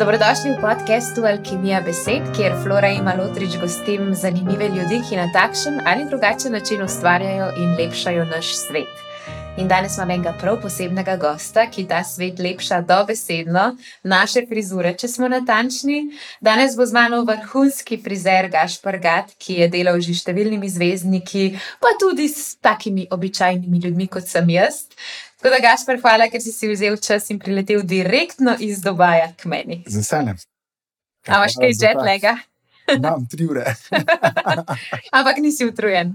Dobrodošli v podkastu Alkimija besed, kjer Flora in Malotrič gostim zanimive ljudi, ki na takšen ali drugačen način ustvarjajo in lepšajo naš svet. In danes imam enega prav posebnega gosta, ki ta svet lepša dobesedno, naše frizure, če smo natančni. Danes bo z mano vrhunski frizer Gašpar Gat, ki je delal že številnimi zvezdniki, pa tudi s takimi običajnimi ljudmi, kot sem jaz. Tako da, Gašpar, hvala, ker si si vzel čas in priletel direktno iz Dubaja k meni. Z veseljem. A imaš kaj jetlaga? Imam tri ure. Ampak nisi utrujen.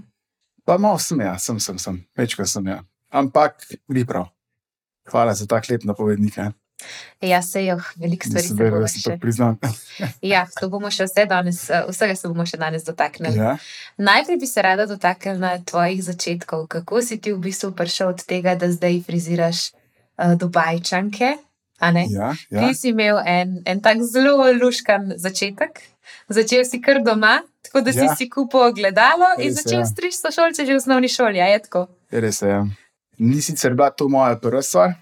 Pa malo sem, ja, sem, sem, sem. večkrat sem. Ja. Ampak ni prav. Hvala za tak lep napovednik. Ja, Ja, se jo, veliko stvari se Nisem vedel, bomo da si to še. priznal. Ja, to bomo še vse danes, eh, vsega se bomo še danes dotaknili. Ja, Najprej bi se rada dotaknila tvojih začetkov. Kako si ti v bistvu prišel od tega, da zdaj friziraš uh, Dubajčanke? ja, ja. Ti si imel en, en tak zelo luškan začetek. Začel si kar doma, tako da si Ja. si kupil ogledalo in Res, začel ja. striči sošolce že v osnovni šoli. a Je tako? Je res. Ja. Ni sicer bila to moja prva stvar.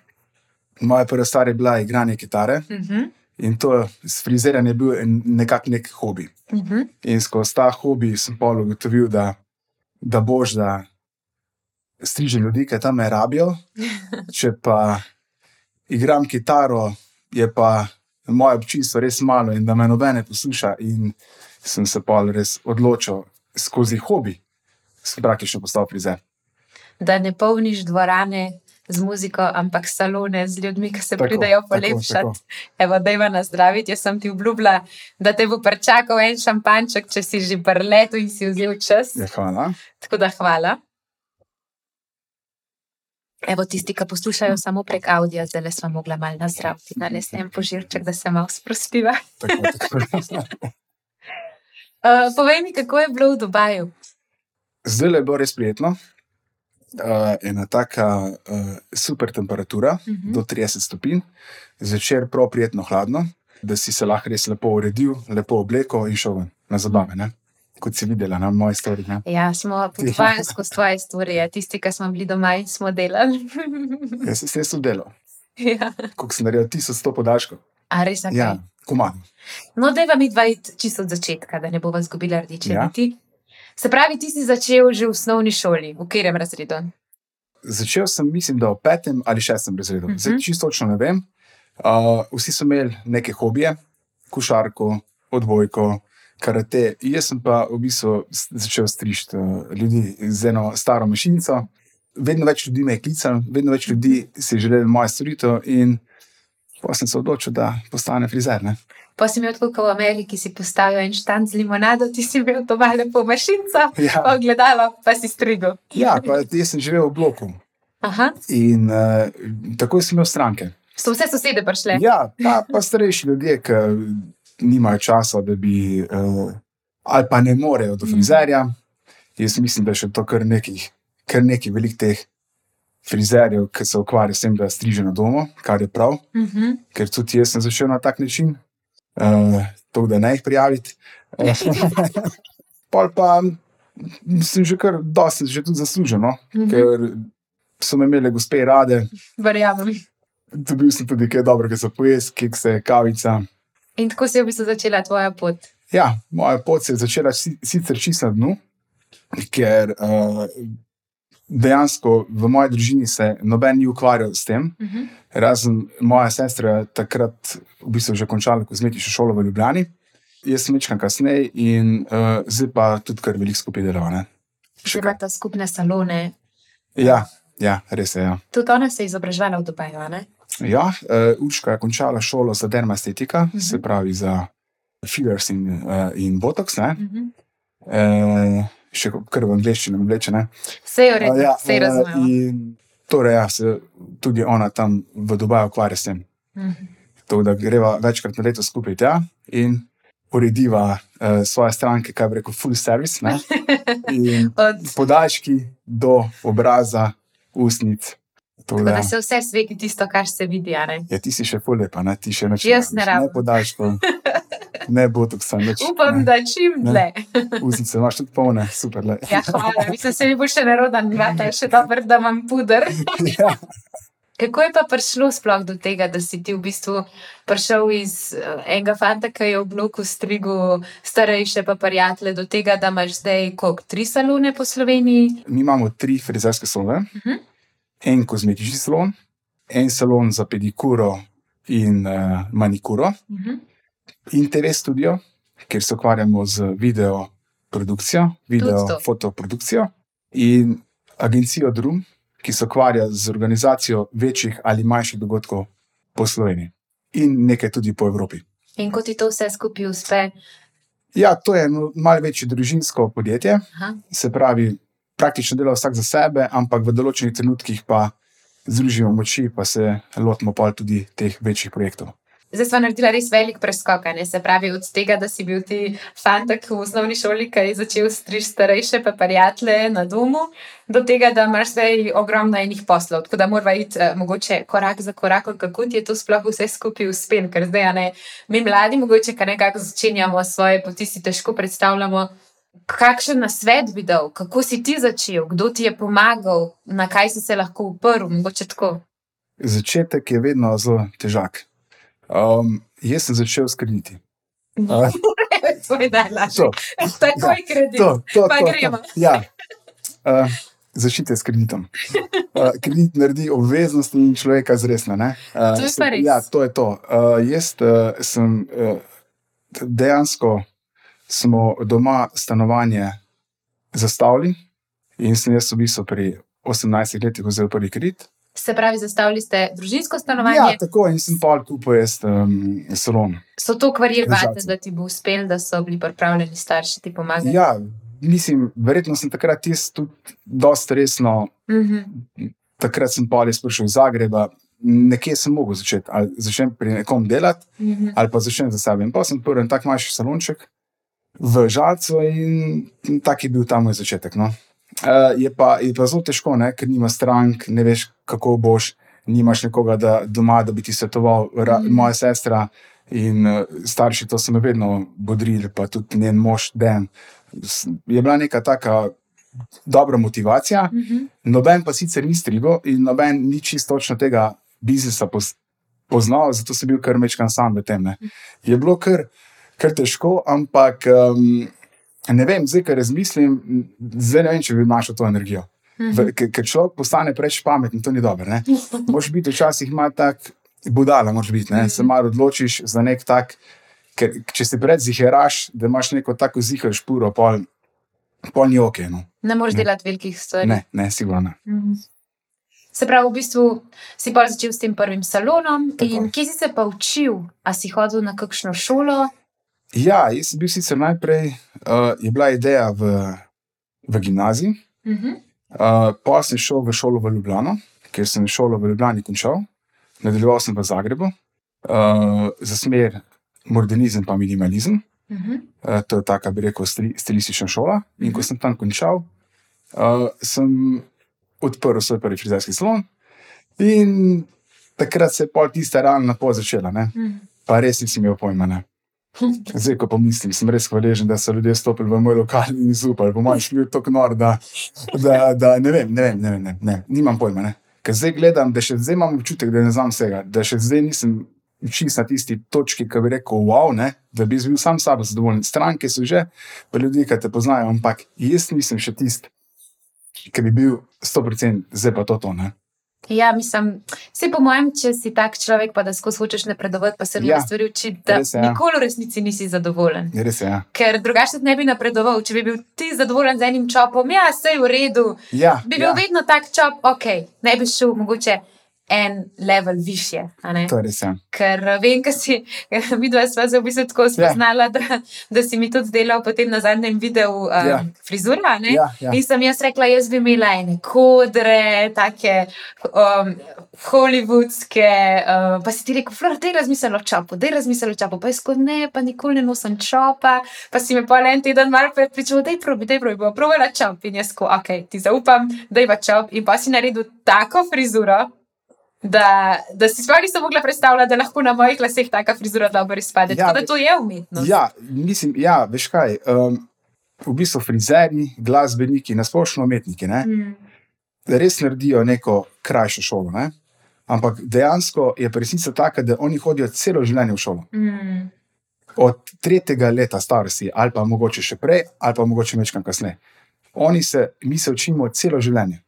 Moja prva stvar je bila igranje kitare Uh -huh. in to s friziranjem je bil en- nekak nek hobi. Uh -huh. In skozi ta hobi sem pol ugotovil, da, da boš, da striže ljudi, ki tam me rabijo. Če pa igram kitaro, je pa moje občinstvo res malo in da me nobene posluša. In sem se pol res odločil skozi hobi, s praktično postal frizer. Da ne polniš dvorane z muziko, ampak salone z ljudmi, ki se Tako, pridajo tako, polepšati. tako. Evo, da ima na zdravje. Jaz sem ti obljubila, da te bo pričakal en šampanček, če si že prletel in si vzel čas. Ja, hvala. Tako da hvala. Evo, tisti, ki poslušajo samo prek avdija, zdaj le smo mogli malo nazdraviti, da ne snem požirček, da se malo sprostiva. Tako, tako. Uh, povej mi, kako je bilo v Dubaju? Zdaj je bilo res prijetno. Uh, ena taka uh, super temperatura, uh Mhm. -huh. do 30 stopinj, zvečer prav prijetno hladno, da si se lahko res lepo uredil, lepo oblekel in šel ven na zabave. Ne? Kot si videla na moji stvari. Ne? Ja, smo potovali skozi tvoje stvari, tisti, ki smo bili doma in smo delali. Jaz sem se delal, ja. koliko sem naredil 1100 podatkov. A res okay. Ja, komaj. No, da vam dva iti čisto od začetka, da ne bo vas zgubila rdeče Ja. niti. Se pravi, ti si začel že v osnovni šoli, v katerem razredu? Začel sem, mislim, da v petem ali šestem razredu. Uh Mhm. -huh. Zdaj čisto točno ne vem. Uh, vsi so imeli neke hobije, košarko, odbojko, karate. Jaz sem pa v bistvu začel strižiti uh, ljudi z eno staro mašinico. Vedno več ljudi me je klicalo, vedno več ljudi si je želelo moje storitev, in pa sem se odločil, da postanem frizer. Ne? Pa si imel tako kot v Ameriki, si postavil en štant z limonado, ti si imel to malo po mašinco, Ja. pa gledalo, pa si strigel. Ja, pa jaz sem živel v bloku Aha, in uh, takoj sem imel stranke. so vse sosede prišle. Ja, pa, pa starejši ljudje, ki nimajo časa, da bi, uh, ali pa ne morejo do frizerja. Jaz mislim, da je še to kar nekih, kar nekaj velikih teh frizerjev, ki se ukvarjajo s tem, da striže na domu, kar je prav, Uh -huh. ker tudi jaz sem začel na tak način, uh, to, da ne jih prijaviti. Pol pa sem že kar dosti, že tudi zaslužil, no? Mhm. ker so me imele gospe rade, Verjamem. dobil sem tudi kaj dobrega za pojes, kekse, kavica. In tako se je v bistvu začela tvoja pot. Ja, moja pot se je začela si- sicer čisto na dnu, ker uh, dejansko v moji družini se noben ni ukvarjal s tem. Uh -huh. Razen moja sestra takrat v bistvu že končala kozmetično šolo v Ljubljani, jaz sem večkrat kasneje in uh, zdaj pa tudi kar veliko skupaj delava. Še imata skupne salone. Ja, ja, res je. Ja, Tudi ona se je izobraževala v Dubaju, ne? ja uh, Urška je končala šolo za dermaestetika, uh Mhm. -huh. se pravi za fillers in, uh, in botox. Ne? Uh -huh. Uh, še kar v angleščini, vleče. ne. Vse je v redu, Ja, vse je eh, razumela. in Torej, ja, se tudi ona tam v Dubaju ukvarja s tem. Mhm. To, da greva večkrat na leto skupaj tja in urediva uh, svoje stranke, kaj bi rekel, full service. Od, podaljški do obraza, ustnic. To, tako da, da se vse sveti tisto, kar se vidi, ja, ti si še full lepa, ne? ti še neč. Jaz ne rabim. Ne podaljškov, ne botoksa, neč. Upam, ne. da čim dlje. Ustnice imaš tudi polne, super. Le. Ja, hvala. Mislim, se mi bo še nerodan, vrata je še dobro, da imam puder. ja. Kako je pa prišlo sploh do tega, da si ti v bistvu prišel iz uh, enega fanta, ki je v bloku strigu starejše, pa prijatelje, do tega, da imaš zdaj koliko tri salone po Sloveniji? Mi imamo tri frizerske salone, uh Mhm. -huh. en kozmetični salon, en salon za pedikuro in uh, manikuro, Uh -huh. In TV studio, kjer se ukvarjamo z video produkcijo, video fotoprodukcijo, in agencijo Drum, ki se ukvarja z organizacijo večjih ali manjših dogodkov po Sloveniji in nekaj tudi po Evropi. In ko ti to vse skupaj uspe, Ja, to je eno malo večje družinsko podjetje, aha, se pravi, praktično dela vsak za sebe, ampak v določenih trenutkih pa združimo moči, pa se lotimo pa tudi teh večjih projektov. Zdaj smo naredili res velik preskok, ne se pravi od tega, da si bil ti fantek v osnovni šoli, ki je začel striž starejše, pa prijatelje na domu, do tega, da imaš zdaj ogromno enih poslov. Tako da moramo iti uh, mogoče korak za korakom, kako ti je to sploh vse skupaj uspelo. Ker zdaj, ne, mi mladi, mogoče, kar nekako začenjamo svoje poti, si težko predstavljamo. Kakšen nasvet bi dal, kako si ti začel, kdo ti je pomagal, na kaj si se lahko uprl, mogoče tako. Začetek je vedno zelo težak. Um, jaz sem začel s krediti. Uh, to je najlažje. Takoj kredit. to, to, Pa to, gremo. to. Ja. Uh, Začnite s kreditom. Uh, kredit naredi obveznosti in človeka zresna. Uh, To je pa res. Ja, to je to. Uh, jaz uh, sem uh, dejansko smo doma stanovanje zastavili in sem jaz v bistvu pri 18 letih vzel prvi kredit. Se pravi, zastavili ste družinsko stanovanje. Ja, tako in sem pa kupil jaz um, salon. so to kvarili vate, Državci. da ti bo uspel, da so bili pripravljeni starši ti pomagati. Ja, mislim, verjetno sem takrat jaz tudi dosta resno. Mhm. Takrat sem pa res prišel iz Zagreba, nekje sem mogel začeti. Ali začnem pri nekom delati, Mhm. ali pa začnem za sebe. In pa sem prvi en tak manjši salonček v Žalcu in in tak je bil ta moj začetek. No. Uh, je, pa, je pa zelo težko, ne, ker nima strank, ne veš, kako boš, nimaš nekoga da, doma, da bi ti svetoval, ra, Mhm. mm. moja sestra in uh, starši, to so me vedno bodrili, pa tudi njen mož Den. Je bila neka taka dobra motivacija, Mhm. noben pa sicer ni strigo in noben ni čisto točno tega biznisa pos, poznal, zato sem bil kar mečkan sam v tem. Ne. Je bilo kar, kar težko, ampak um, ne vem, zdaj, ker razmislim, zdaj ne vem, če bi našel to energijo. V- Ker ker človek postane preveč pameten, to ni dobro. Moš biti včasih malo tak budala, moš biti, ne. se malo odločiš za nek tak. Ker, če si pred ziheraš, da imaš neko tako zihar špuro, pol, pol ni ok. No. Ne moreš delati velikih stvari. Ne, ne, sigurno ne. Mhm. Se pravi, v bistvu si pa začel s tem prvim salonom. Kje si se pa učil? A si hodil na kakšno šolo? Ja, jaz sem bil sicer najprej, uh, je bila ideja v, v gimnaziji, Mhm. uh, pa sem šel v šolo v Ljubljano, ker sem šolo v Ljubljani končal, nadaljeval sem v Zagrebu uh, za smer modernizem in minimalizem. Mhm. Uh, to je taka, bi rekel, stili, stilistična šola. In ko sem tam končal, uh, sem odprl svoj prvi frizerski salon. In takrat se je pol tista realna pot začela. Ne? Mhm. Pa res nisem imel pojma. Ne? Zdaj, ko pomislim, sem res hvaležen, da so ljudje stopili v moj lokal in zaupali. Po mojem, šli tako nor, da, da, da ne vem, ne vem, ne vem, ne, ne, nimam pojma. Ne. Ker zdaj gledam, da še zdaj imam občutek, da ne znam vsega, da še zdaj nisem čisto na tisti točki, ki bi rekel, wow, ne, da bi bil sam sabo zadovoljen. Stranke so že, pa ljudje, ki te poznajo, ampak jaz nisem še tisti, ki bi bil 100% zdaj pa to. to ne. Ja, mislim, vse po mojem, če si tak človek, pa da skozi hočeš napredovati, pa se nove Ja, stvari učiti, da res je, ja. nikoli v resnici nisi zadovoljen. Res je. Ja. Ker drugače ne bi napredoval. Če bi bil ti zadovoljen z enim čopom, ja, vse je v redu. Ja, Bi bil ja, vedno tak čop, ok, ne bi šel mogoče en level više. to je res. Ja. Ker eh, vem, da si videl, da smo se v bistvu tako spoznala, da, da si mi tudi delal potem na zadnjem videu um, Ja. ja. frizura. Ja, ja. In sem jaz rekla, jaz bi imela ene kodre, take um, hollywoodske. Uh, pa si ti rekel, Flora, dej razmisliti o čopu, dej razmisliti o čopu. Pa jaz kot ne, pa nikoli ne nosim čopa. Pa si me pa en teden malo prepričal, dej probi, dej probi, bom provala čop. In jaz ko, ok, ti zaupam, dej pa čop. In pa si naredil tako frizuro. Da, da si sploh nisem mogla predstavljati, da lahko na mojih laseh taka frizura dobro izpade. Ja, Tako da to je umetnost. Ja, mislim, ja, veš kaj. Um, v bistvu frizerji, glasbeniki, nasplošno umetniki, ne, Mm. res naredijo neko krajšo šolo. Ne. ampak dejansko je resnica taka, da oni hodijo celo življenje v šolo. Mm. Od tretjega leta starosti, ali pa mogoče še prej, ali pa mogoče večkrat kasneje. Oni se, mi se učimo celo življenje.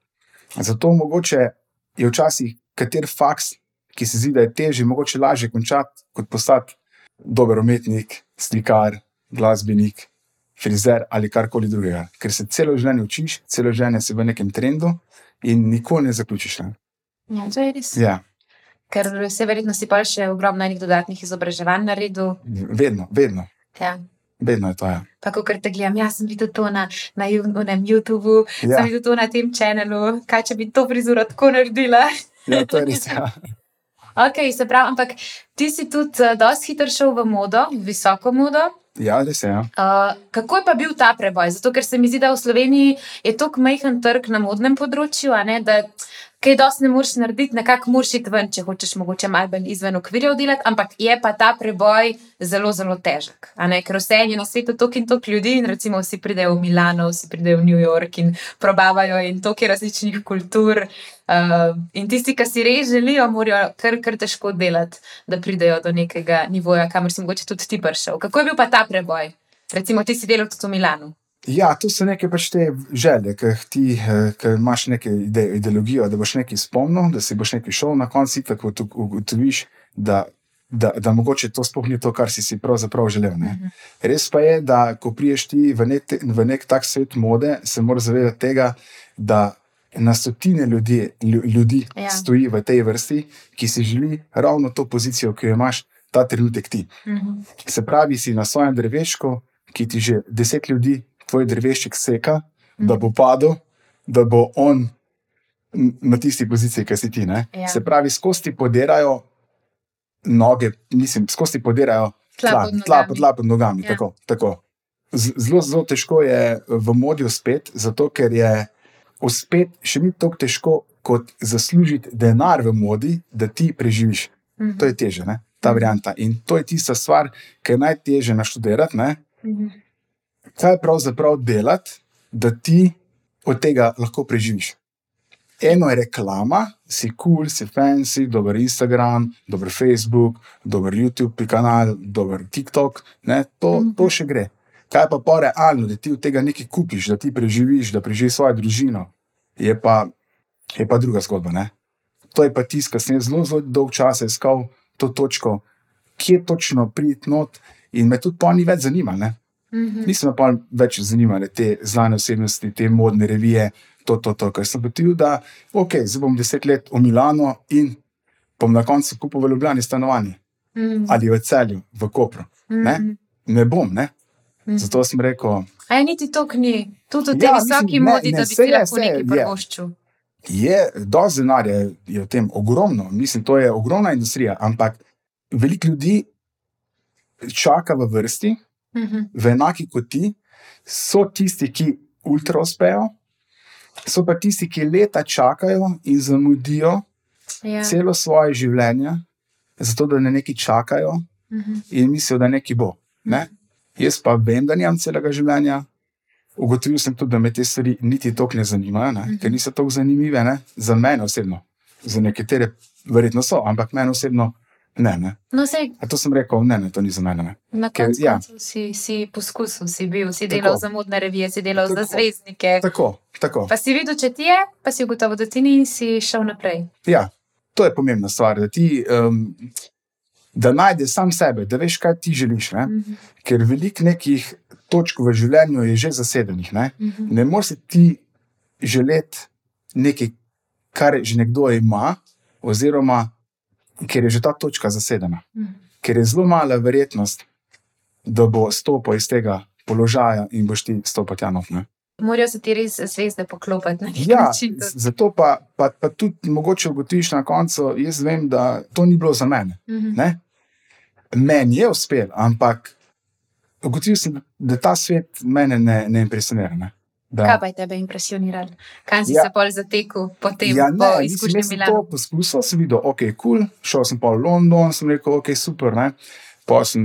Zato mogoče je včasih kater faks, ki se zdi, da je težje, mogoče lažje končati, kot postati dober umetnik, slikar, glasbenik, frizer ali karkoli drugega. Ker se celo življenje učiš, celo življenje si v nekem trendu in nikoli ne zaključiš. Ne? Ja, to je res. Ja, Ker se verjetno si pa še ogromno enih dodatnih izobraževanj naredil. vedno, vedno, Ja. vedno je to. Ja. Pa, ko kar te gledam, jaz sem videl to na, na YouTubu, ja. Ja. sem videl to na tem kanalu, kaj če bi to frizuro tako naredila. Ja, to je res. Ja. Ok, se pravi, ampak ti si tudi uh, dosti hitro šel v modo, v visoko modo. Ja, res je. Ja. Uh, kako je pa bil ta preboj? Zato, ker se mi zdi, da v Sloveniji je tako majhen trg na modnem področju, ne, da kaj dosti ne moreš narediti, nekako moraš iti ven, če hočeš mogoče bolj izven okvirjev delati, ampak je pa ta preboj zelo, zelo težek. ker vse je na svetu toliko in toliko ljudi, in recimo vsi pridejo v Milano, vsi pridejo v New York in probavajo in toliko različnih kultur. Uh, in tisti, ki si res želijo, morajo kar, kar težko delati, da pridejo do nekega nivoja, kamor si mogoče tudi ti prišel. Kako je bil pa ta preboj? Recimo, ti si delal tudi v Milanu. Ja, to so neke pač te želje, ki jih ti eh, ki imaš neko ide, ideologijo, da boš nekaj spomnil, da si boš nekaj šel, na koncu pa ugotoviš, da, da, da mogoče to sploh ni to, kar si si pravzaprav želel. Ne? Res pa je, da ko priješ ti v nek, v nek tak svet mode, se moraš zavedati tega, da na stotine ljudi, lju- ljudi Ja. stoji v tej vrsti, ki si želi ravno to pozicijo, ki jo imaš ta trenutek ti. Mhm. Se pravi, si na svojem drevešku, ki ti že deset ljudi, tvoj drevešček seka, da bo padel, da bo on na tisti poziciji, ki si ti. ne. Ja. Se pravi, skozi ti podirajo noge, mislim, skozi ti podirajo Tla tla, pod tla, nogami. pod, tla pod nogami. Ja. Tako, tako. Zelo, zelo težko je v modi uspeti, zato ker je uspeti še ni tako težko, kot zaslužiti denar v modi, da ti preživiš. Mhm. To je teže, ne? ta varianta. In to je tista stvar, ki je najtežje naštudirati. Ne? Mhm. Kaj pravzaprav delati, da ti od tega lahko preživiš. Eno je reklama, si kul, cool, si fancy, dober Instagram, dober Facebook, dober YouTube kanal, dober TikTok, ne? To, to še gre. Kaj pa pa realno, da ti od tega nekaj kupiš, da ti preživiš, da preživiš svojo družino, je pa, je pa druga zgodba. Ne? To je pa tisto, kar sem zelo, zelo dolgo časa iskal to točko, kje točno priti not, in me tudi pa ni več zanimalo. Ne. Niso me pa več zanimale te znane osebnosti, te modne revije, to, to, to. Ker sem gotovil, da okay, zdaj bom deset let v Milano in bom na koncu kupil v Ljubljani stanovanje Mhm. ali v celju, v Kopru. Ne, Mhm. ne bom, ne. Mhm. Zato sem rekel, A je niti to ni, tudi v tej Ja, ja, visoki mislim, ne, modi, ne, da bi je, lahko nekaj prvoščil. je dosti denarja je v tem ogromno, mislim, to je ogromna industrija, ampak veliko ljudi čaka v vrsti, Mhm. v enaki kot ti, so tisti, ki ultra uspejo, so pa tisti, ki leta čakajo in zamudijo Ja. celo svoje življenje, zato da na nekaj čakajo Mhm. in mislijo, da nekaj bo. Ne? Jaz pa vem, da nimam celega življenja. Ugotovil sem tudi, da me te stvari niti tako ne zanimajo, ne? ker niso tako zanimive ne? za mene osebno. Za nekatere verjetno so, ampak meni osebno ne. ne. No, sej, A to sem rekel, ne, ne, to ni za mene. Ne. na koncu ja. si, si poskusil, si bil, si Tako. delal za modne revije, si delal za Tako. zvezdnike. Tako, tako. Pa si videl, če ti je, pa si ugotovil, da ti ni in si šel naprej. Ja, to je pomembna stvar, da ti um, da najdeš sam sebe, da veš, kaj ti želiš. Ne? Mhm. Ker veliko nekih točk v življenju je že zasedenih. Ne, Mhm. ne moreš ti želeti nekaj, kar že nekdo ima, oziroma ker je že ta točka zasedena. Mhm. Ker je zelo mala verjetnost, da bo stopil iz tega položaja in boš ti stopil tja not. ne. Morajo se ti res zvezde poklopiti na nek Ja, način. zato pa, pa, pa tudi mogoče ugotoviš na koncu, jaz vem, da to ni bilo za mene. Mhm. Ne? Meni je uspel, ampak ugotovil sem, da ta svet mene ne, ne impresionira. Ne? Da, Kaj pa je tebe impresioniralo? Kaj si Ja. se pol zatekel po tem, ja, po ne, mislim, izkušnji sem to poskusil, sem videl, ok, kul, cool, šel sem pa v London, sem rekel, ok, super. Ne? Pa sem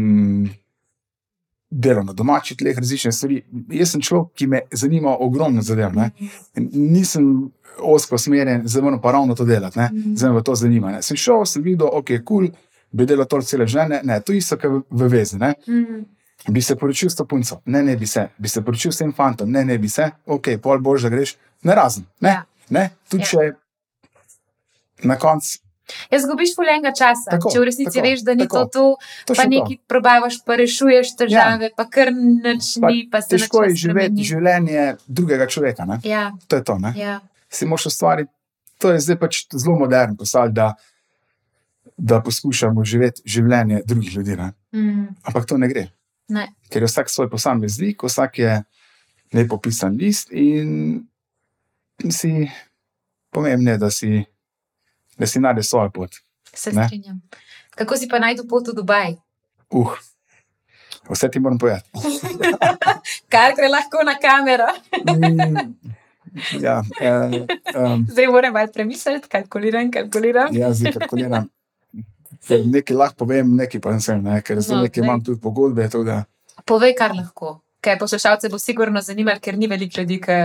delo na domačih tleh, različne stvari. Jaz sem človek, ki me zanima ogromno zadev. ne. In Nisem osko smeren, zdaj moram pa ravno to delati, ne. zdaj me to zanima. Ne. Sem šel, sem videl, ok, kul, cool, bi delal to cele žene, ne, to isto, kar v vezi. Ne. Mhm. Bi se poročil s to punco, ne, ne bi se, bi se poročil s tem fantom, ne, ne bi se, ok, pol bož, da greš, ne razen. Ne, Ja. ne, tudi Ja. če na koncu Jaz zgubiš fuljenega časa, Tako, če v resnici tako, veš, da ni tako. to to, to pa še to. nekaj probavaš, pa rešuješ težave, ja. pa kar nič Pa ni, pa se Težko je živeti življenje drugega človeka. Ne? Ja, To je to. Ne? ja. Si moraš ustvariti, to je zdaj pač zelo moderno postalo, da, da poskušamo živeti življenje drugih ljudi. Ne? Mm, Ampak to ne gre, ne. ker je vsak svoj posameznik, vsak je lepo pisan list in si pomembno je, da si, da si najdeš svojo pot. Se Ne. strinjam. Kako si pa najdel pot v Dubaj? Uh, vse ti moram povedati. Kar gre lahko na kamero. Mm, ja, eh, um, Zdaj moram malo premisliti, kalkuliram, kalkuliram. Jaz zdaj kalkuliram. Ker Nekaj lahko povem, nekaj pa ne sem, ne? ker zdaj No, nekaj imam tudi pogodbe. Da, Povej, kar lahko. Kaj poslušalce bo sigurno zanimalo, ker ni veliko ljudi, ki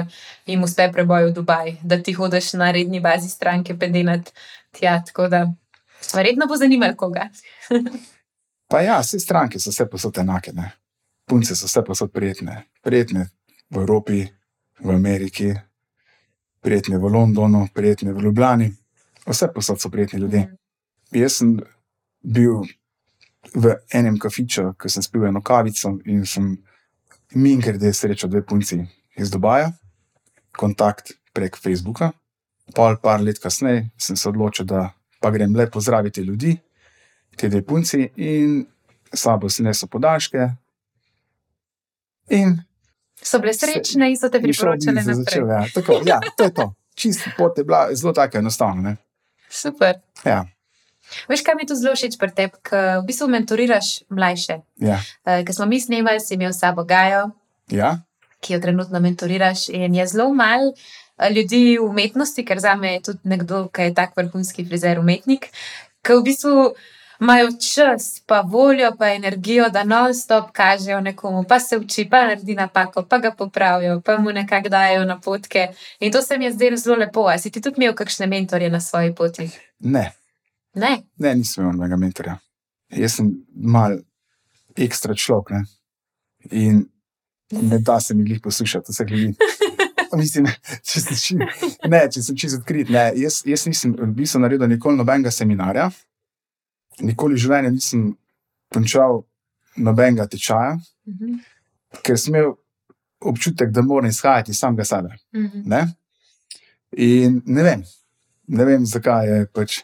jim uspe preboj v Dubaj, da ti hodiš na redni bazi stranke pedenat tja. Tako da verjetno bo zanimalo koga. pa ja, vse stranke so vse posod enake. Ne? Punce so vse posod prijetne. Prijetne v Evropi, v Ameriki, prijetne v Londonu, prijetne v Ljubljani. Vse posod so prijetni ljudje. Jaz sem bil v enem kafiču, ko sem spil eno kavico in sem minkrede srečal dve punci iz Dubaja, kontakt prek Facebooka. Pol par let kasneje sem se odločil, da pa grem le pozdraviti ljudi, te dve punci in s sabo si nesel podaljške. In So bile srečne in so te biznis naprej. začel, ja, tako, ja, to je to. Čist pot je bila zelo tako enostavna. Super. Ja, Veš, kaj mi je tu zelo všeč pri tebi, ker v bistvu mentoriraš mlajše. ja, Uh, Ker smo mi snemali, si imel sabo Gajo, ja, ki jo trenutno mentoriraš. In je zelo malo eh, ljudi v umetnosti, ker za me je tudi nekdo, ki je tak vrhunski frizer, umetnik, ki v bistvu imajo čas, pa voljo, pa energijo, da non-stop kažejo nekomu, pa se uči, pa naredi napako, pa ga popravijo, pa mu nekako dajo napotke. In to se mi je zdelo zelo lepo. A si ti tudi imel kakšne mentorje na svoji poti? ne, Ne. ne, nisem imel nobenega mentorja. Jaz sem mal ekstra človek ne? in ne da se mi jih poslušati, vse ljudi. Mislim, če sem, či, ne, če sem čisto odkrit. Ne, jaz, jaz nisem v bistvu naredil nikoli nobenega seminarja, nikoli v življenju nisem končal nobenega tečaja, Mhm. ker sem imel občutek, da moram izhajati iz samega sebe. Mhm. Ne? In ne vem, ne vem, zakaj je pač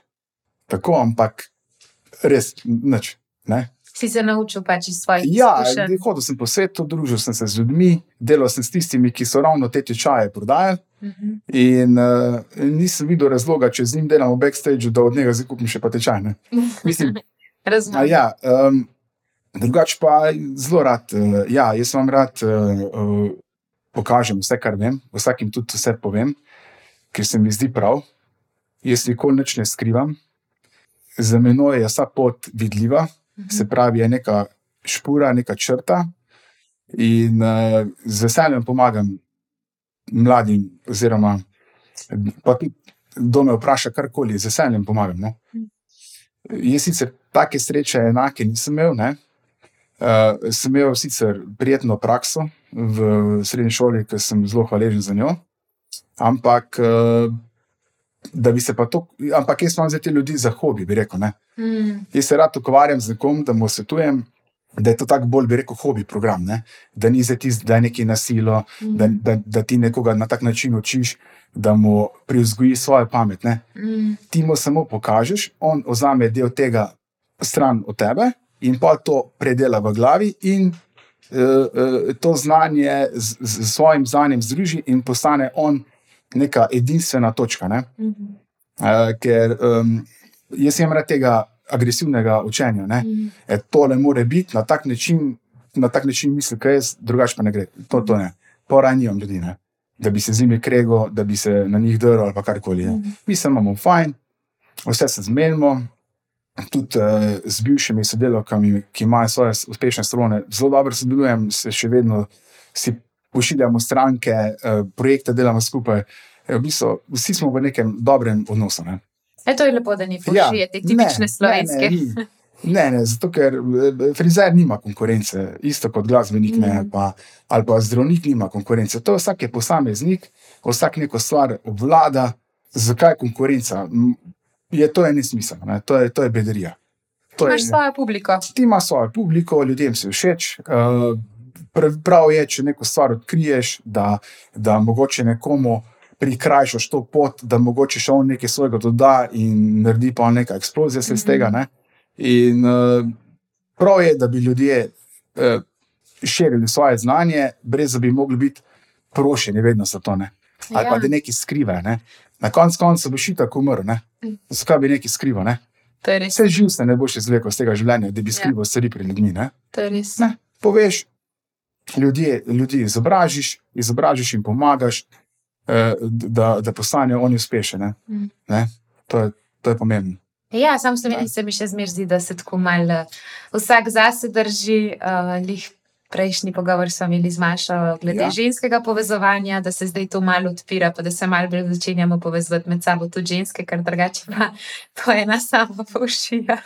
tako, ampak res nič. Ne? Si se naučil pač iz svojih Ja, izkušenj. hodil sem po svetu, družil sem se z ljudmi, delal sem s tistimi, ki so ravno te tečaje prodajali. Mhm. In uh, nisem videl razloga, če z njim delam v backstageu, da od njega zdaj kupim še pa tečaj. Ne? Mislim, Razumem. ja, um, drugače pa zelo rad. Uh, ja, jaz vam rad uh, uh, pokažem vse, kar vem, vsakim tudi vse povem, ker se mi zdi prav. Jaz nikoli nič ne skrivam, za menoj je vsa pot vidljiva, se pravi, je neka špura, neka črta. In uh, z veseljem pomagam mladim, oziroma pa tudi, kdo me vpraša, karkoli, z veseljem pomagam. No? Jaz sicer take sreče enake nisem imel. Ne? Uh, sem imel sicer prijetno prakso v srednji šoli, ki sem zelo hvaležen za njo. Ampak, uh, da bi se pa to, ampak jaz imam za te ljudi za hobi, bi rekel. Ne? Mm. Jaz se rad ukvarjam z nekom, da mu svetujem, da je to tako bolj, bi rekel, hobi program. Ne? Da ni za tisti, da je neki nasilo, Mhm. da, da, da ti nekoga na tak način učiš, da mu privzgoji svojo pamet. Ne? Mm. ti mu samo pokažeš, on vzame del tega stran od tebe in pa to predela v glavi in uh, uh, to znanje z, z svojim znanjem združi in postane on neka edinstvena točka. Ne? Mhm. Uh, ker um, jaz imam rad tega agresivnega učenja. Ne? Mhm. E, tole more biti na tak način, na tak način misli, kaj jaz, drugače pa ne gre. To, to ne. Poranjam ljudi, ne? da bi se z njimi kregal, da bi se na njih drl ali karkoli. Ne? Mhm. Mi se imamo fajn, vse se zmenimo tudi uh, z bivšimi sodelavkami, ki imajo svoje uspešne strone, zelo dobro sodelujem, se še vedno si pošiljamo stranke, uh, projekte delamo skupaj. E, v bistvu, vsi smo v nekem dobrem odnosu. Ne. E, to je lepo, da ni pošiljate ja, tipične slovenske. Ne, ne, ne, ne, zato ker e, frizer nima konkurence, isto kot glasbenik mm. ne, pa, ali pa zdravnik nima konkurence. To je vsak je posameznik, vsak neko stvar obvlada. Zakaj konkurenca? je to nesmiselno, ne? to, to je bederija. To imaš je, svojo publiko. Ti imaš svojo publiko, ljudem si všeč. Uh, prav je, če neko stvar odkriješ, da, da mogoče nekomu prikrajšaš to pot, da mogoče še on nekaj svojega doda in naredi pa nekaj eksplozije mm -hmm. iz tega. Ne? In uh, prav je, da bi ljudje uh, širili svoje znanje, brez da bi mogli biti prošeni vedno za to. Ne? Ali ja. pa da nekaj skrivajo. Ne? Na koncu konca boš ti tako umrl. Mm. Zakaj bi nekaj skrival? Ne? Vse živ se ne boš izvlekel iz tega življenja, da bi ja. skrival stvari pred ljudmi. Ne? Ne? Poveš, ljudje, ljudi izobražiš, izobražiš in pomagaš, eh, da, da postanejo oni uspešni. Mm. To, to je pomembno. Ja, sam se mi še zmerzi, da se tako malo vsak zase drži, uh, lih prejšnji pogovor smo imeli z Mašo glede ja. ženskega povezovanja, da se zdaj to malo odpira, pa da se malo bolj začenjamo povezovati med sabo, tudi ženske, kar drugače pa to je ena sama pošilja.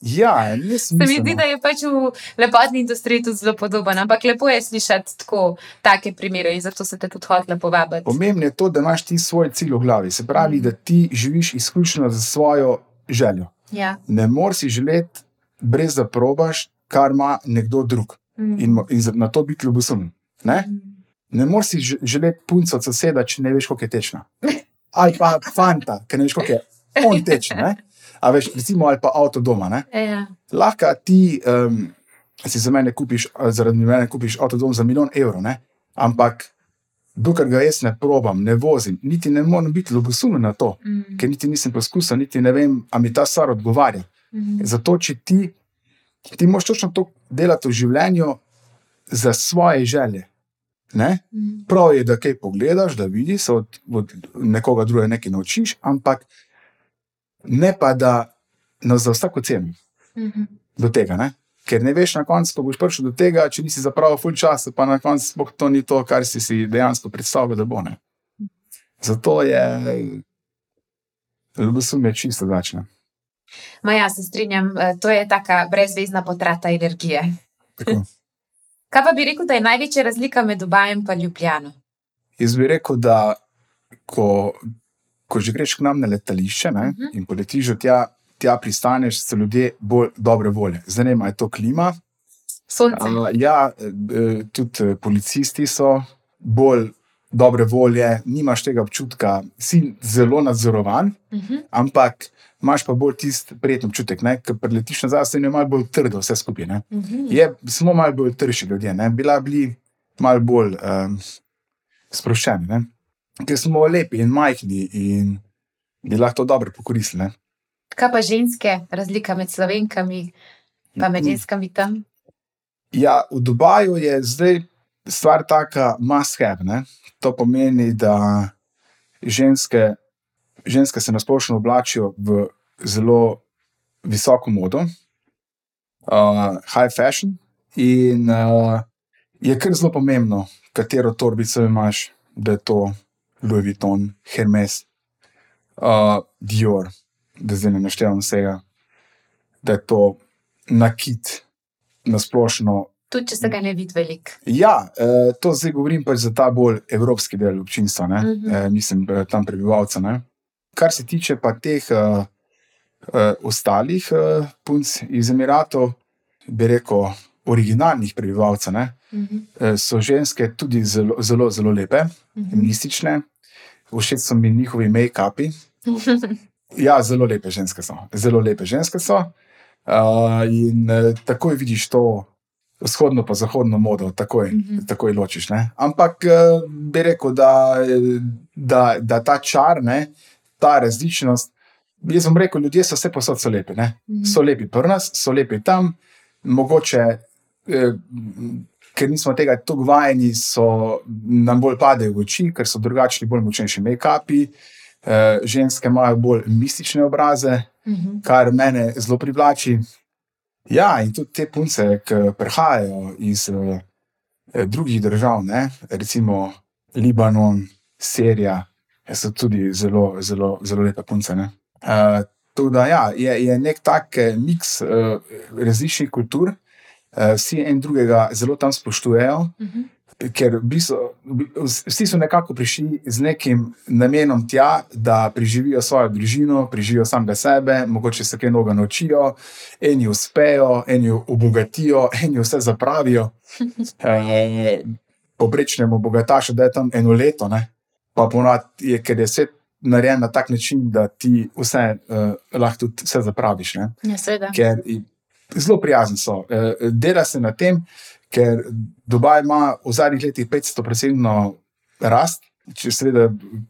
ja, se mi zdi, da je pač v lepotni industriji tudi zelo podoben, ampak lepo je slišati tako take primere in zato se te tudi hotle povabiti. Pomembno je to, da imaš ti svoj cilj v glavi, se pravi, mm. da ti živiš izključno za svojo željo. Ja. Ne moreš si želeti, brez da probaš, kar ima nekdo drug. Mm. in, in na to biti ljubosumen. Ne, mm. ne moreš si želeti punco od soseda, če ne veš, kako je tečna. Ali pa fanta, ki ne veš, kako je on tečen. A veš, recimo, ali pa avto doma. Ja. Lahko ti um, si za mene kupiš, zaradi mene kupiš avto doma za milijon evrov, ne? ampak dokler ga jaz ne probam, ne vozim, niti ne morem biti ljubosumen na to, mm. ker niti nisem poskusil, niti ne vem, ali mi ta stvar odgovarja. Mm. Zato, če ti ti moš točno to delati v življenju za svoje želje. Ne? Mm. Prav je, da kaj pogledaš, da vidiš, od, od nekoga drugega nekaj naučiš, ampak ne pa da no, za vsako ceno mm -hmm. do tega. Ne? Ker ne veš na koncu, ko boš prišel do tega, če nisi zapravil full časa, pa na koncu to ni to, kar si si dejansko predstavljal, da bo. Ne? Zato je ljubosumje čisto drugačno. Ma ja, se strinjam, eh, to je taka brezvezna potrata energije. Tako. Kaj pa bi rekel, da je največja razlika med Dubajem in Ljubljano? Jaz bi rekel, da ko, ko že greš k nam na letališče ne, uh mhm. -huh. in poletiš od tja, tja pristaneš, so ljudje bolj dobre volje. Ne, je to klima. Sonce. Uh, ja, eh, tudi policisti so bolj dobre volje, nimaš tega občutka, si zelo nadzorovan, uh mhm. -huh. ampak imaš pa bolj tisti prijeten občutek, ker preletiš nazaj, se je malo bolj trdo, vse skupaj. Uh mhm. -huh. Je samo malo bolj trši ljudje, ne? bila bili malo bolj um, sproščeni, ne? ker smo lepi in majhni in bi lahko to dobro pokoristili. Kaj pa ženske, razlika med slovenkami in med ženskami tam? Ja, v Dubaju je zdaj stvar taka, must have. To pomeni, da ženske ženske se nasplošno oblačijo v zelo visoko modo, uh, high fashion. In uh, je kar zelo pomembno, katero torbico imaš, da je to Louis Vuitton, Hermes, uh, Dior, da zdaj ne naštevam vsega, da je to nakit, nasplošno. Tudi, če se ga ne vidi veliko. Ja, eh, to zdaj govorim pač za ta bolj evropski del občinstva, uh mhm. -huh. eh, mislim, tam prebivalcev. Kar se tiče pa teh uh, uh, ostalih uh, punc iz Emiratov, bi rekel, originalnih prebivalcev, uh -huh. uh, so ženske tudi zelo, zelo, zelo lepe, uh -huh. všeč so mi njihovi make-upi. ja, zelo lepe ženske so. Zelo lepe ženske so. Uh, in uh, takoj vidiš to. Vzhodno pa zahodno modo, takoj, mm -hmm. takoj ločiš. Ne? Ampak bi rekel, da, da, da ta čar, ne, uh, ta različnost. Jaz sem rekel, ljudje so vse posod so lepi. Mm -hmm. So lepi pri nas, so lepi tam, mogoče, eh, ker nismo tega tako vajeni, so nam bolj padejo v oči, ker so drugačni, bolj močnejši make-upi. Eh, ženske imajo bolj mistične obraze, Mhm. kar mene zelo privlači. Ja, in tudi te punce, ki prihajajo iz uh, drugih držav, ne, recimo Libanon, Sirija, so tudi zelo, zelo, zelo lepe punce. ne. Uh, Tako da ja, je, je nek tak eh, miks uh, različnih kultur, uh, vsi en drugega zelo tam spoštujejo, Mhm. ker v bistvu, vsi so nekako prišli z nekim namenom tja, da preživijo svojo družino, preživijo samega sebe, mogoče se kaj noga naučijo, eni uspejo, eni obogatijo, eni vse zapravijo. Eh, Poprečnemu bogatašu, da je tam eno leto, ne? Pa ponad je, ker je svet narejen na tak način, da ti vse uh, lahko tudi vse zapraviš. Ne? Ja, seveda. ker zelo prijazni so. Eh, Dela se na tem, ker Dubaj ima v zadnjih letih 500-procentno rast. Če seveda,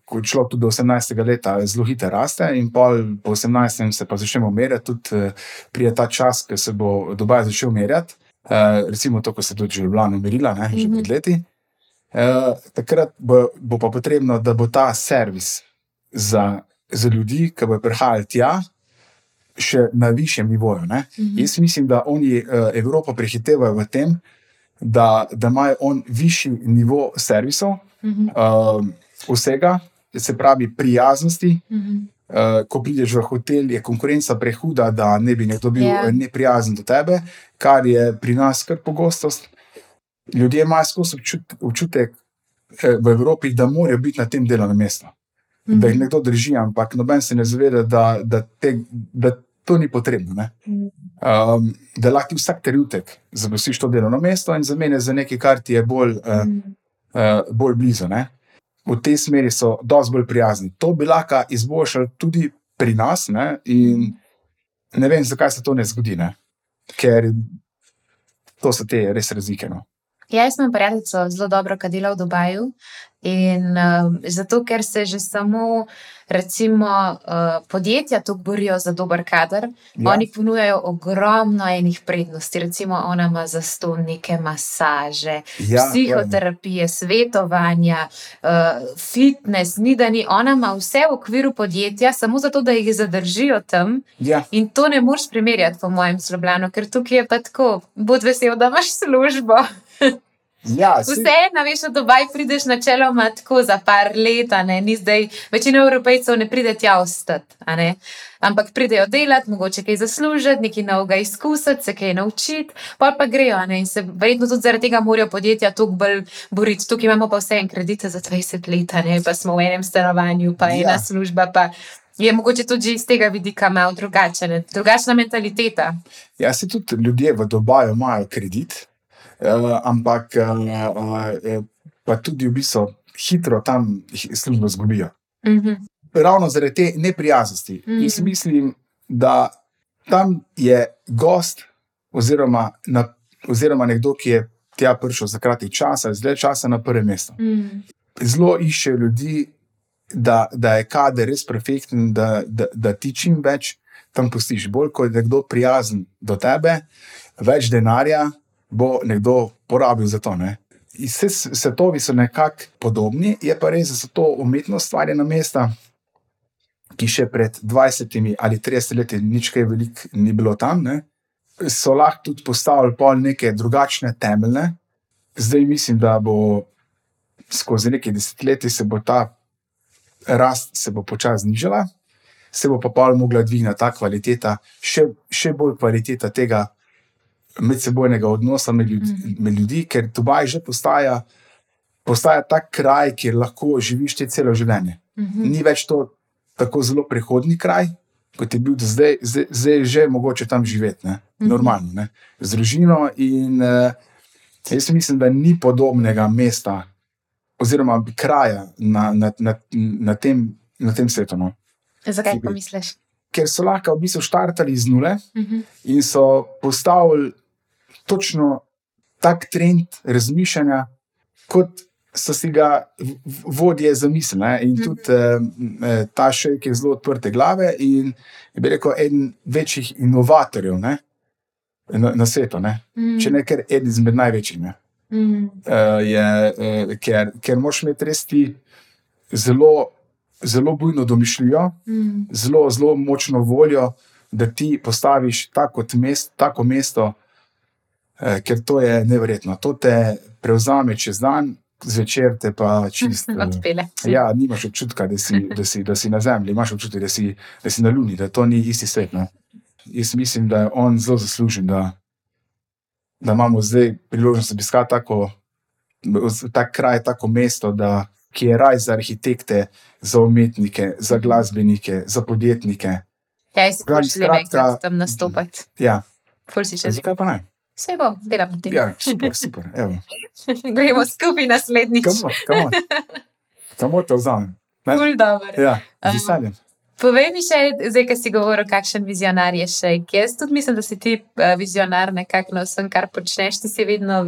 ko je človek tudi do 18. leta, zelo hitro raste, in pol po 18. se pa začnemo merjati, tudi eh, prije ta čas, ko se bo Dubaj začel merjati. Uh, recimo to, ko se je tudi že Ljubljana merila, ne, že Mhm. pred leti. Uh, takrat bo, bo pa potrebno, da bo ta servis za, za ljudi, ki bodo prihajali tja, še na višjem nivoju. Ne? Mhm. Jaz mislim, da oni uh, Evropo prehitevajo v tem, da, da imajo on višji nivo servisov, Mhm. uh, vsega, se pravi prijaznosti. Mhm. Uh, ko prideš v hotel, je konkurenca prehuda, da ne bi nekdo bil Ja. yeah. neprijazen do tebe, kar je pri nas kar pogostost. Ljudje imajo skozi občut, občutek eh, v Evropi, da morajo biti na tem delovnem mestu, da jih nekdo drži, ampak noben se ne zaveda, da, da, te, da to ni potrebno. Ne? Mhm. Um, da lahko vsak trenutek zapustiš to delovno mesto in zamenjaš za nekaj, kar ti je bolj, uh, uh, bolj blizu. Ne? V tej smeri so dosti bolj prijazni. To bi lahko izboljšali tudi pri nas, ne? in ne vem, zakaj se to ne zgodi. Ne? Ker to so te res razlike. No? Ja, jaz imam prijateljico zelo dobro, ki dela v Dubaju. In um, zato, ker se že samo, recimo, uh, podjetja tu borijo za dober kader, ja. oni ponujajo ogromno enih prednosti. Recimo, ona ima za to neke masaže, ja, psihoterapije, svetovanja, uh, fitness, ni da ni. Ona ima vse v okviru podjetja, samo zato, da jih zadržijo tam. ja, In to ne moreš primerjati, po mojem, s Ljubljano, ker tukaj je pa tako, bod vesel, da imaš službo. Ja, Vseeno, veš, v Dubaj prideš načeloma tako za par let, ni zdaj, večina evropejcev ne pride tja ostati. Ampak pridejo delati, mogoče kaj zaslužiti, nekaj novega izkusiti, se kaj naučiti, pa pa grejo. In se verjetno tudi zaradi tega morajo podjetja tukaj bolj boriti. Tukaj imamo pa vse en kredite za 20 let, pa smo v enem stanovanju, pa ena Ja. služba, pa je mogoče tudi iz tega vidika malo drugače, ne. drugačna mentaliteta. Ja, se tudi ljudje v Dubaju imajo kredit, ampak uh, uh, pa tudi v bistvu hitro tam službo zgubijo. Mhm. Ravno zaradi te neprijaznosti. Mm. Mm. Jaz mislim, da tam je gost, oziroma, na, oziroma nekdo, ki je tja prišel za kratek čas ali zdaj časa na prvem mestu. Mhm. Zelo iščejo ljudi, da, da je kader res perfekten, da, da, da ti čim več tam pustiš. Bolj kot je nekdo prijazen do tebe, več denarja bo nekdo porabil za to. Ne? Vse svetovi so nekako podobni, je pa res, da so to umetno ustvarjena mesta, ki še pred 20 ali 30 leti nič kaj veliko ni bilo tam. Ne? So lahko tudi postavili pol neke drugačne temelje. Zdaj mislim, da bo skozi nekaj desetletij se bo ta rast se bo počasi znižala, se bo pa pol mogla dvigniti ta kvaliteta, še, še bolj kvaliteta tega medsebojnega odnosa med ljudi, Mhm. med ljudi ker Dubaj že postaja, postaja ta kraj, kjer lahko živiš te celo življenje. Mhm. Ni več to tako zelo prehodni kraj, kot je bil zdaj, zdaj, zdaj je že mogoče tam živeti, ne? Mhm. normalno, ne? z družino. In uh, jaz mislim, da ni podobnega mesta oziroma kraja na, na, na, na, tem, na tem svetu. No? Zakaj pa misliš? Ker so lahko v bistvu štartali iz nule Mhm. in so postavili točno tak trend razmišljanja, kot so si ga vodje zamislili. In Mhm. tudi eh, eh, ta šejk je zelo odprte glave in je bi rekel, eden večjih inovatorjev ne, na, na svetu, ne. Mhm. če ne ker eden izmed največjih. Ne. Mhm. Uh, je, uh, ker, ker moš imeti res ti zelo zelo bujno domišljijo, Mm. zelo, zelo močno voljo, da ti postaviš tako, mest, tako mesto, ker to je nevrjetno. To te prevzame čez dan, zvečer te pa čist. eh, Odpele. Ja, nimaš občutka, da si, da si, da si na zemlji, imaš občutek, da si, da si na Luni, da to ni isti svet. Ne? Jaz mislim, da je on zelo zaslužen, da, da imamo zdaj priložnost obiskati tako, tak kraj, tako mesto, da, ki je raj za arhitekte, za umetnike, za glasbenike, za podjetnike. Ja, jaz želim skratka- enkrat tam nastopati. Ja, Ful si še želim. zakaj pa ne? Vse bo, delam tem. Ja, super, super. Evo. Gremo skupaj naslednjič. Kamo, kamo. Samo to vzamem. Ne? Ful dobro. Ja, Um, veseljem. Povej mi še, zdaj, ki si govoril, kakšen vizionar je še. Jaz tudi mislim, da si ti uh, vizionar nekako na vsem, kar počneš. Ti si vedno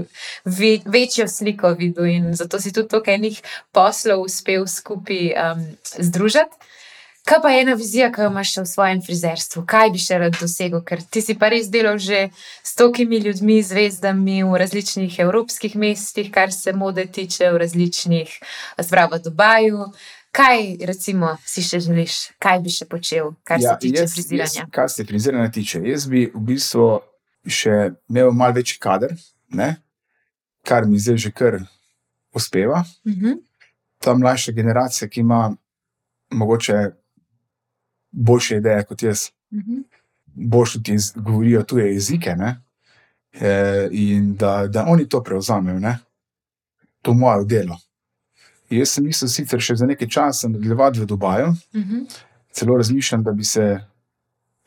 ve, večjo sliko videl in zato si tudi toliko enih poslov uspel skupaj um, združiti. Kaj pa je ena vizija, ki jo imaš še v svojem frizerstvu? Kaj bi še rad dosegel? Ker ti si pa res delal že s tokimi ljudmi, zvezdami v različnih evropskih mestih, kar se mode tiče, v različnih, zbrava Dubaju. Kaj, recimo, si še želiš, kaj bi še počel, kar ja, se tiče jaz, friziranja? Jaz, kar se friziranja tiče, jaz bi v bistvu še imel malo večji kader, ne? kar mi zdaj že kar uspeva. Uh -huh. Ta mlajša generacija, ki ima mogoče boljše ideje kot jaz, Uh -huh. boljše iz- govorijo tuje jezike. Ne? E, in da, da oni to prevzamejo, ne? to moje delo. Jaz sem mislil sicer še za nekaj časa nadaljevati v Dubaju, Uh -huh. celo razmišljam, da bi se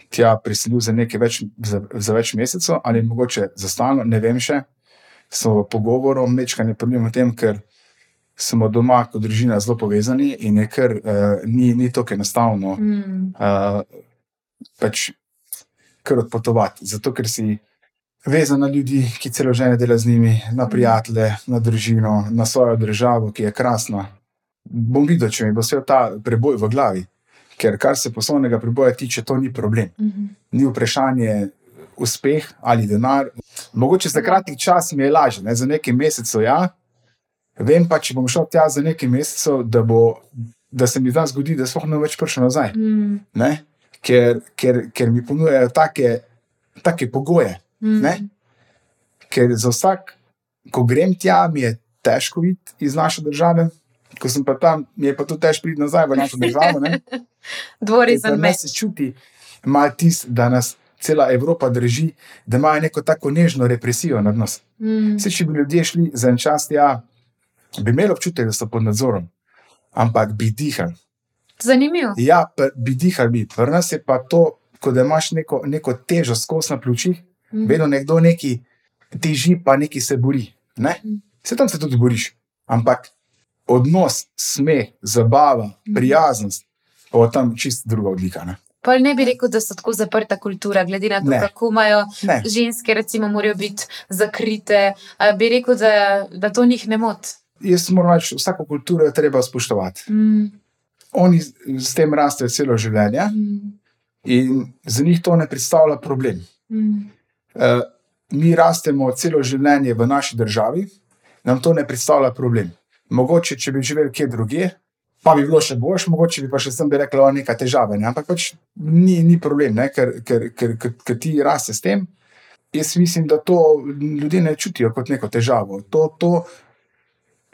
tja preselil za nekaj več, za, za več mesecev ali mogoče za stalno, ne vem še. Smo v pogovoru, mečkanje problem v tem, ker smo doma kot družina zelo povezani in je kar uh, ni, ni tako enostavno Mm. uh, pač kar odpotovati. Zato, ker si vezan na ljudi, ki celo življenje dela z njimi, na prijatelje, na družino, na svojo državo, ki je krasna. Bom videl, če mi bo vse ta preboj v glavi. Ker kar se poslovnega preboja tiče, to ni problem. Uh -huh. Ni vprašanje uspeh ali denar. Mogoče za kratek čas mi je lažje, ne? za nekaj mesecev. Ja. Vem pa, če bom šel tja za nekaj mesecev, da, bo, da se mi tam zgodi, da sploh ne več prišel nazaj Mm. ne? ker, ker, ker mi ponujajo take, take pogoje. Mm. Ne? Ker za vsak, ko grem tja, mi je težko videti iz naše države, ko sem pa tam, mi je pa tudi težko priti nazaj v našo državo. pri meč. nas se čuti malo tis, da nas cela Evropa drži, da imajo neko tako nežno represijo nad nas. Mm. Vse, če bi ljudje šli za en čas tja, bi imeli občutek, da so pod nadzorom, ampak bi dihali. Zanimivo. Ja, bi dihali, bi. Pri nas je pa to, da imaš neko, neko težo skozi na pljučih, Mm. vedno nekdo neki teži, pa neki se bori. Ne? Mm. Vse tam se tudi boriš. Ampak odnos, smeh, zabava, Mhm. prijaznost, pa je tam čist druga odlika. Ne? Pol ne bi rekel, da so tako zaprta kultura, glede na to, Ne. kako imajo Ne. ženske, recimo, morajo biti zakrite. Bi rekel, da, da to njih ne moti. Jaz moram reči, vsako kulturo je treba spoštovati. Mm. Oni s tem rastejo celo življenje Mm. in za njih to ne predstavlja problem. Mm. Eh, mi rastemo celo življenje v naši državi, nam to ne predstavlja problem. Mogoče, če bi živeli kje drugje, pa bi bilo še boljše, mogoče bi pa še sem bi rekla, da je neka težava. Ne? Ampak pač ni, ni problem, ne? ker, ker, ker, ker, ker ti raste s tem. Jaz mislim, da to ljudje ne čutijo kot neko težavo. To, to,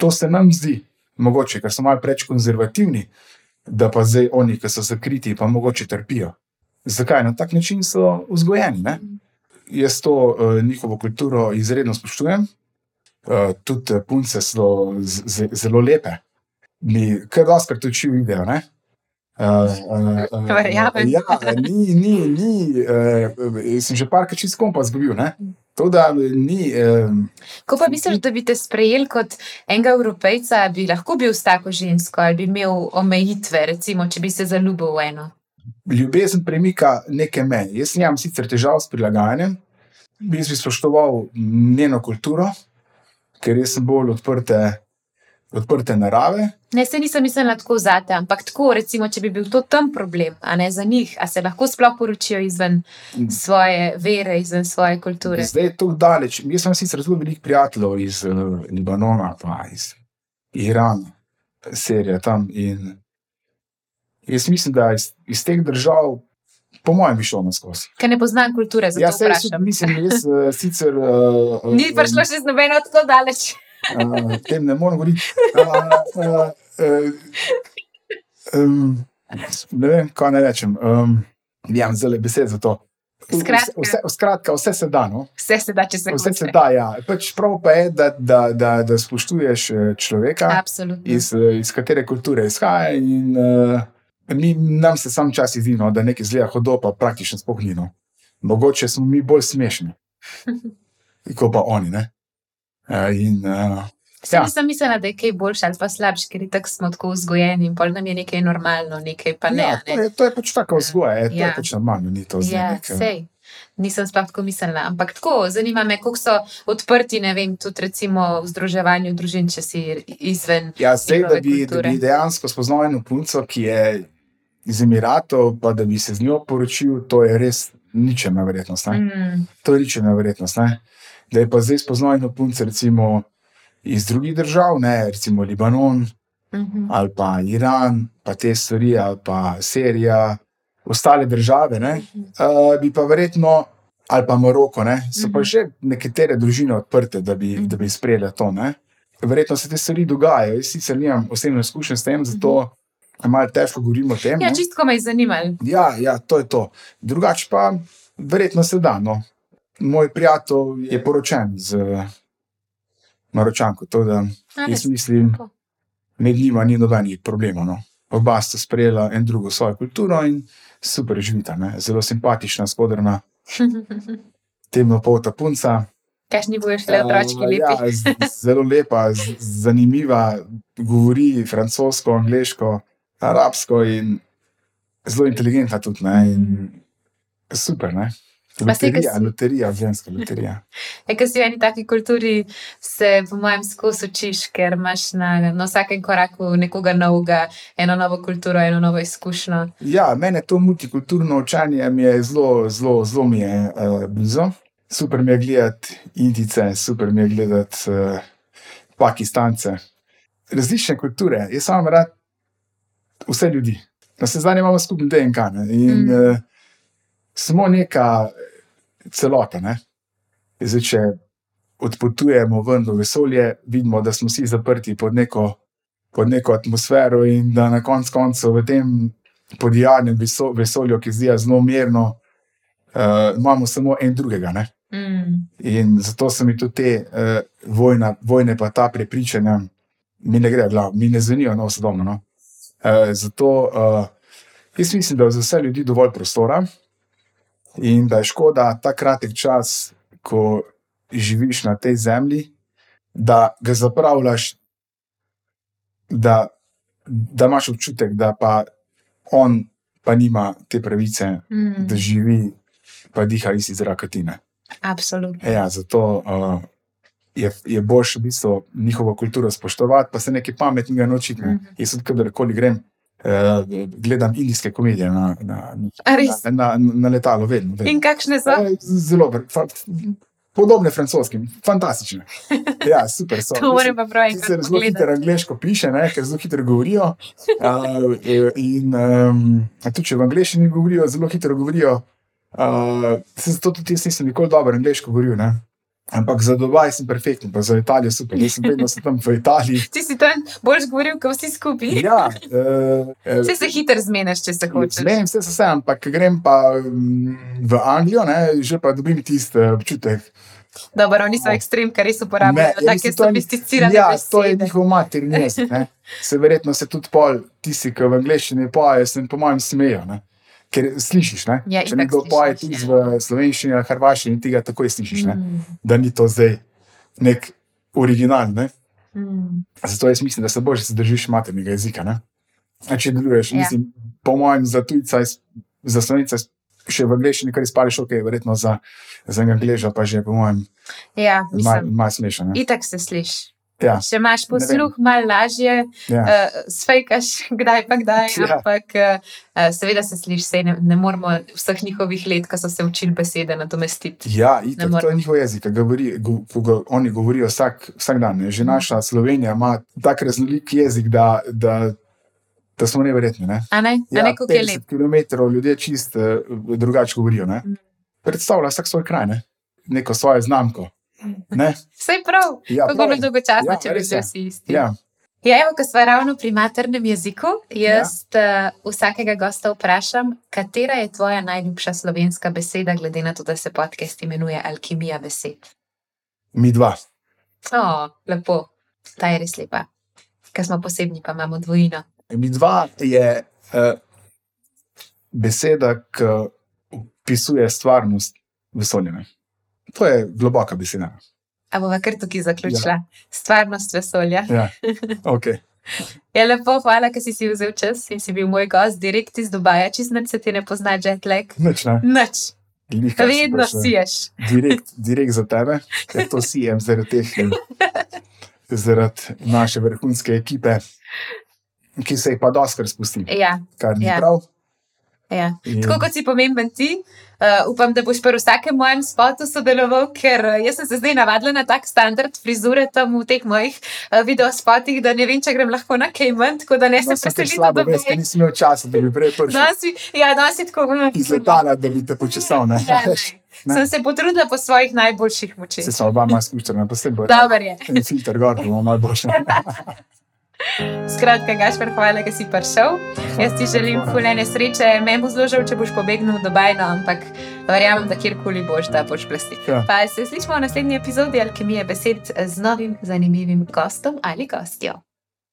to se nam zdi, mogoče, ker so malo preveč konzervativni, da pa zdaj oni, ki so zakriti, pa mogoče trpijo. Zakaj? Na tak način so vzgojeni. Ne? Jaz to uh, njihovo kulturo izredno spoštujem. Uh, tudi eh, punce so zelo lepe. Mi kar doskrat oči vidijo. ne. Uh, uh, uh, Verjamem. ja, ni, ni, ni, uh, sem že parkrat čist kompas zgubil. Ne? To, da ni. Um, Ko pa misliš, da bi te sprejeli kot enega evropejca, bi lahko bil s tako žensko ali bi imel omejitve, recimo, če bi se zaljubil v eno. ljubezen premika neke meje. Jaz nimam sicer težav s prilagajanjem, jaz bi spoštoval njeno kulturo, ker jaz sem bolj odprte, odprte narave. Ne, se nisem mislila tako zate, ampak tako, recimo, če bi bil to tam problem, a ne za njih, a se lahko sploh poročijo izven svoje vere, izven svoje kulture. Zdaj je to daleč. Jaz sem sicer zelo veliko prijateljev iz uh, Libanona, pa iz Irana, serija tam. In Jaz mislim, da iz, iz teh držav, po mojem, bi šlo na skozi. Ker ne poznam kulture, zato Ja, se jaz mislim, jaz uh, sicer. Uh, Ni prišlo še z nobeno tako daleč. Uh, tem ne morem govoriti. Uh, uh, uh, um, ne vem, kaj naj rečem. Um, ja, zelo besed za to. Skratka. Vse, vse, skratka, vse se da. No? Vse se da, če se Vse se da. Ja. Pač prav pa je, da, da, da, da spoštuješ eh, človeka, Absolutno. iz, eh, iz katere kulture izhaja. In, uh, mi, nam se sam čas zdi, no, da nekaj zgleda hodo, pa praktično spohnino. Mogoče smo mi bolj smešni, kot pa oni. Ne? Uh, in, uh, Ja. ja. Nisem mislila, da je kaj boljši ali pa slabši, ker tako smo tako vzgojeni in pol nam je nekaj normalno, nekaj pa ne. ja, a to, ne. je, to je pač tako vzgoja, je, to Ja. je pač normalno, ni to zdaj Ja, nekaj. sej. Nisem sploh tako mislila. Ampak tako, zanima me, koliko so odprti, ne vem, tudi recimo v združevanju družin, če si izven. Ja, zdaj, da bi, da kulture. bi dejansko spoznal eno punco, ki je iz Emiratov, pa da bi se z njo poročil, to je res ničena verjetnost. Ne? Mm, To je ničena verjetnost. Ne? Da je pa zdaj spoznal eno punco, recimo iz drugih držav, ne? recimo Libanon mhm. ali pa Iran, pa te stvari, ali pa Sirija, ostale države, ne? uh, bi pa verjetno. Ali pa Maroko, ne, so pa Mhm. že nekatere družine odprte, da bi, Mhm. da bi sprejele to. Ne. Verjetno se te stvari dogajajo. Jaz sicer nimam osebno izkušenj s tem, zato je malo težko govorimo o tem. Ja, ne. čistko me je zanimalo. Ja, ja, to je to. Drugače pa, verjetno se da. No. Moj prijatelj je poročen z Maročanko, tako da jaz mislim, Tako. med njima ni nobenih problemov. No. Oba sta sprejela en drugo svojo kulturo in super živita. Ne. Zelo simpatična, skodrna, temnopolta punca. Kakšni bojo šli otročki Uh, lepi? Ja, z- zelo lepa, zanimiva, govori francosko, angliško, arabsko in zelo inteligentna tudi. Ne, in super. Ne. Loterija, si- loterija, ženska loterija. E, Ker si v eni taki kulturi, se po mojem skozi učiš, ker imaš na, na vsakem koraku nekoga novega, eno novo kulturo, eno novo izkušnjo. Ja, mene to multikulturno učenje mi je zelo, zelo, zelo mi je uh, blizu. Super mi je gledati Indice, super mi je gledati uh, Pakistance. Različne kulture. Jaz sam rad vse ljudi. Na vse zadnje imamo skupni DNK ne? in mm. uh, smo neka celota. Ne? Zdaj, če odpotujemo ven v vesolje, vidimo, da smo vsi zaprti pod neko, pod neko atmosfero in da na koncu koncev v tem podjarnem veso- vesolju, ki zdi zelo mirno, uh, imamo samo en drugega. Ne? Mm. In zato so mi tudi te uh, vojna, vojne, pa ta prepričanja, mi ne gre glav, mi ne zvenijo na osodobno. No? Uh, zato uh, jaz mislim, da je za vse ljudi dovolj prostora in da je škoda ta kratek čas, ko živiš na tej zemlji, da ga zapravljaš, da, da imaš občutek, da pa on pa nima te pravice, Mm. da živi, pa diha isti zrak kot ti. Absolutno. Ja, zato uh, je, je boljše v bistvu njihovo kulturo spoštovati, pa se nekaj pametnega naučiti. Ne. Mhm. Jaz kadarkoli grem, uh, gledam indijske komedije na, na, na, na, na letalo, vedno. vedno. In kakšne so? Eh, Zelo, fa, podobne francoskim, fantastične. Ja, super so. To moram pa prav Sicer enkrat zelo hitro angliško piše, ne, ker zelo hitro govorijo. Uh, in um, tudi če v angliščini govorijo, zelo hitro govorijo. Uh, se zato tudi jaz nisem nikoli dobro angliško govoril. Ne. Ampak za Dubaj sem perfekten, pa za Italijo super. Jaz sem vedno sem tam v Italiji. Ti si tam boljš govoril, kot vsi skupaj. Ja, uh, Vse se hitro zmeniš, če se hočeš. Zmenim se vse, ampak grem pa mm, v Anglijo, ne, že pa dobim tisti eh, občutek. Dobro, oni so ekstrem, kar res uporabljajo. Ja, to je- sofisticirane Ja, to je besede. njihov materni jezik. Se verjetno se tudi pol, tisti, ki v angleščini pojejo, se po mojem smejijo. Ne? Ker slišiš, ne? Ja, če nekdo poje slišiš, tudi ja. v slovenščini hrvaščini, ti ga takoj slišiš, ne? Mm, da ni to zdaj nek original. Ne? mm. Zato jaz mislim, da se boš zadržiš maternega jezika. Ne? A če deluješ, Ja. mislim, po mojem, za tujca, za slovenca, še v angleščini, kar izpališ, ok, verjetno za, za angleža pa že, po mojem, Ja, malo mislim. mal smešno. ne. Itak se sliši. Ja, Če imaš posluh, malo lažje, ja. uh, sfejkaš, kdaj pa kdaj, Ja. ampak uh, seveda se sliši, sej ne, ne moramo vseh njihovih let, ko so se učili besede, nadomestiti. Ja, itak, to je njihov jezik, ki govori, go, ko ga oni govorijo vsak, vsak dan. ne. Že naša Slovenija ima tak raznolik jezik, da, da da smo neverjetni. Ne? A ne, ja, a ne kako je lep. km ljudje čist uh, drugače govorijo. Ne? Mm. Predstavlja vsak svoj kraj, ne? neko svojo znamko. Ne? Vse prav, Ja, kako je. bilo dolgočasno, Ja, če bi je. vsi isti. Ja. Ja, evo, ko smo ravno pri maternem jeziku, jaz ja. uh, vsakega gosta vprašam, katera je tvoja najljubša slovenska beseda, glede na to, da se podcast imenuje Alkimija besed. Mi dva. O, lepo, ta je res lepa. Ker smo posebni, pa imamo dvojino. Mi dva je uh, beseda, ki opisuje stvarnost vesolja. To je globoka beseda. A bova kar tukaj zaključila. Ja. Stvarnost vesolja. Ja. Okay. Je lepo, hvala, ker si si vzel čas in si bil moj gost, direkt iz Dubaja, čist nič se ti ne pozna, jetlag. Nič, ne. Nič, Glih, kar si vedno prišel. siješ. direkt, direkt za tebe, ker to sijem zaradi teh, eh, zaradi naše vrhunske ekipe, ki se jih pa doskrat spusti, Ja, kar ni Ja. prav. Ja. In- Tako kot si pomemben ti, uh, upam, da boš pri vsakem mojem spotu sodeloval, ker uh, jaz sem se zdaj navadila na tak standard frizure tam v teh mojih uh, videospotih, da ne vem, če grem lahko na kaj manj, tako da ne No, se sem slabo, do veš, ker nisem imel časa, da bi prej prišel Danes si, ja, danes si tako mm, iz letala, da bi te počesal. Ne? Ja, ne. Ne. Sem se potrudila po svojih najboljših močeh. Se so oba malo spuščena, pa se bo. Dober je. Filter gor, bomo malo boljše. Skratka, Gašpar, hvala, da si prišel. Jaz ti želim fulene sreče, meni bo zelo žal, če boš pobegnil v Dubaj, no, ampak verjamem, da kjerkoli boš, da boš plestil. Ja. Pa se slišimo v naslednji epizodi Alkemije besed z novim zanimivim gostom ali gostjo.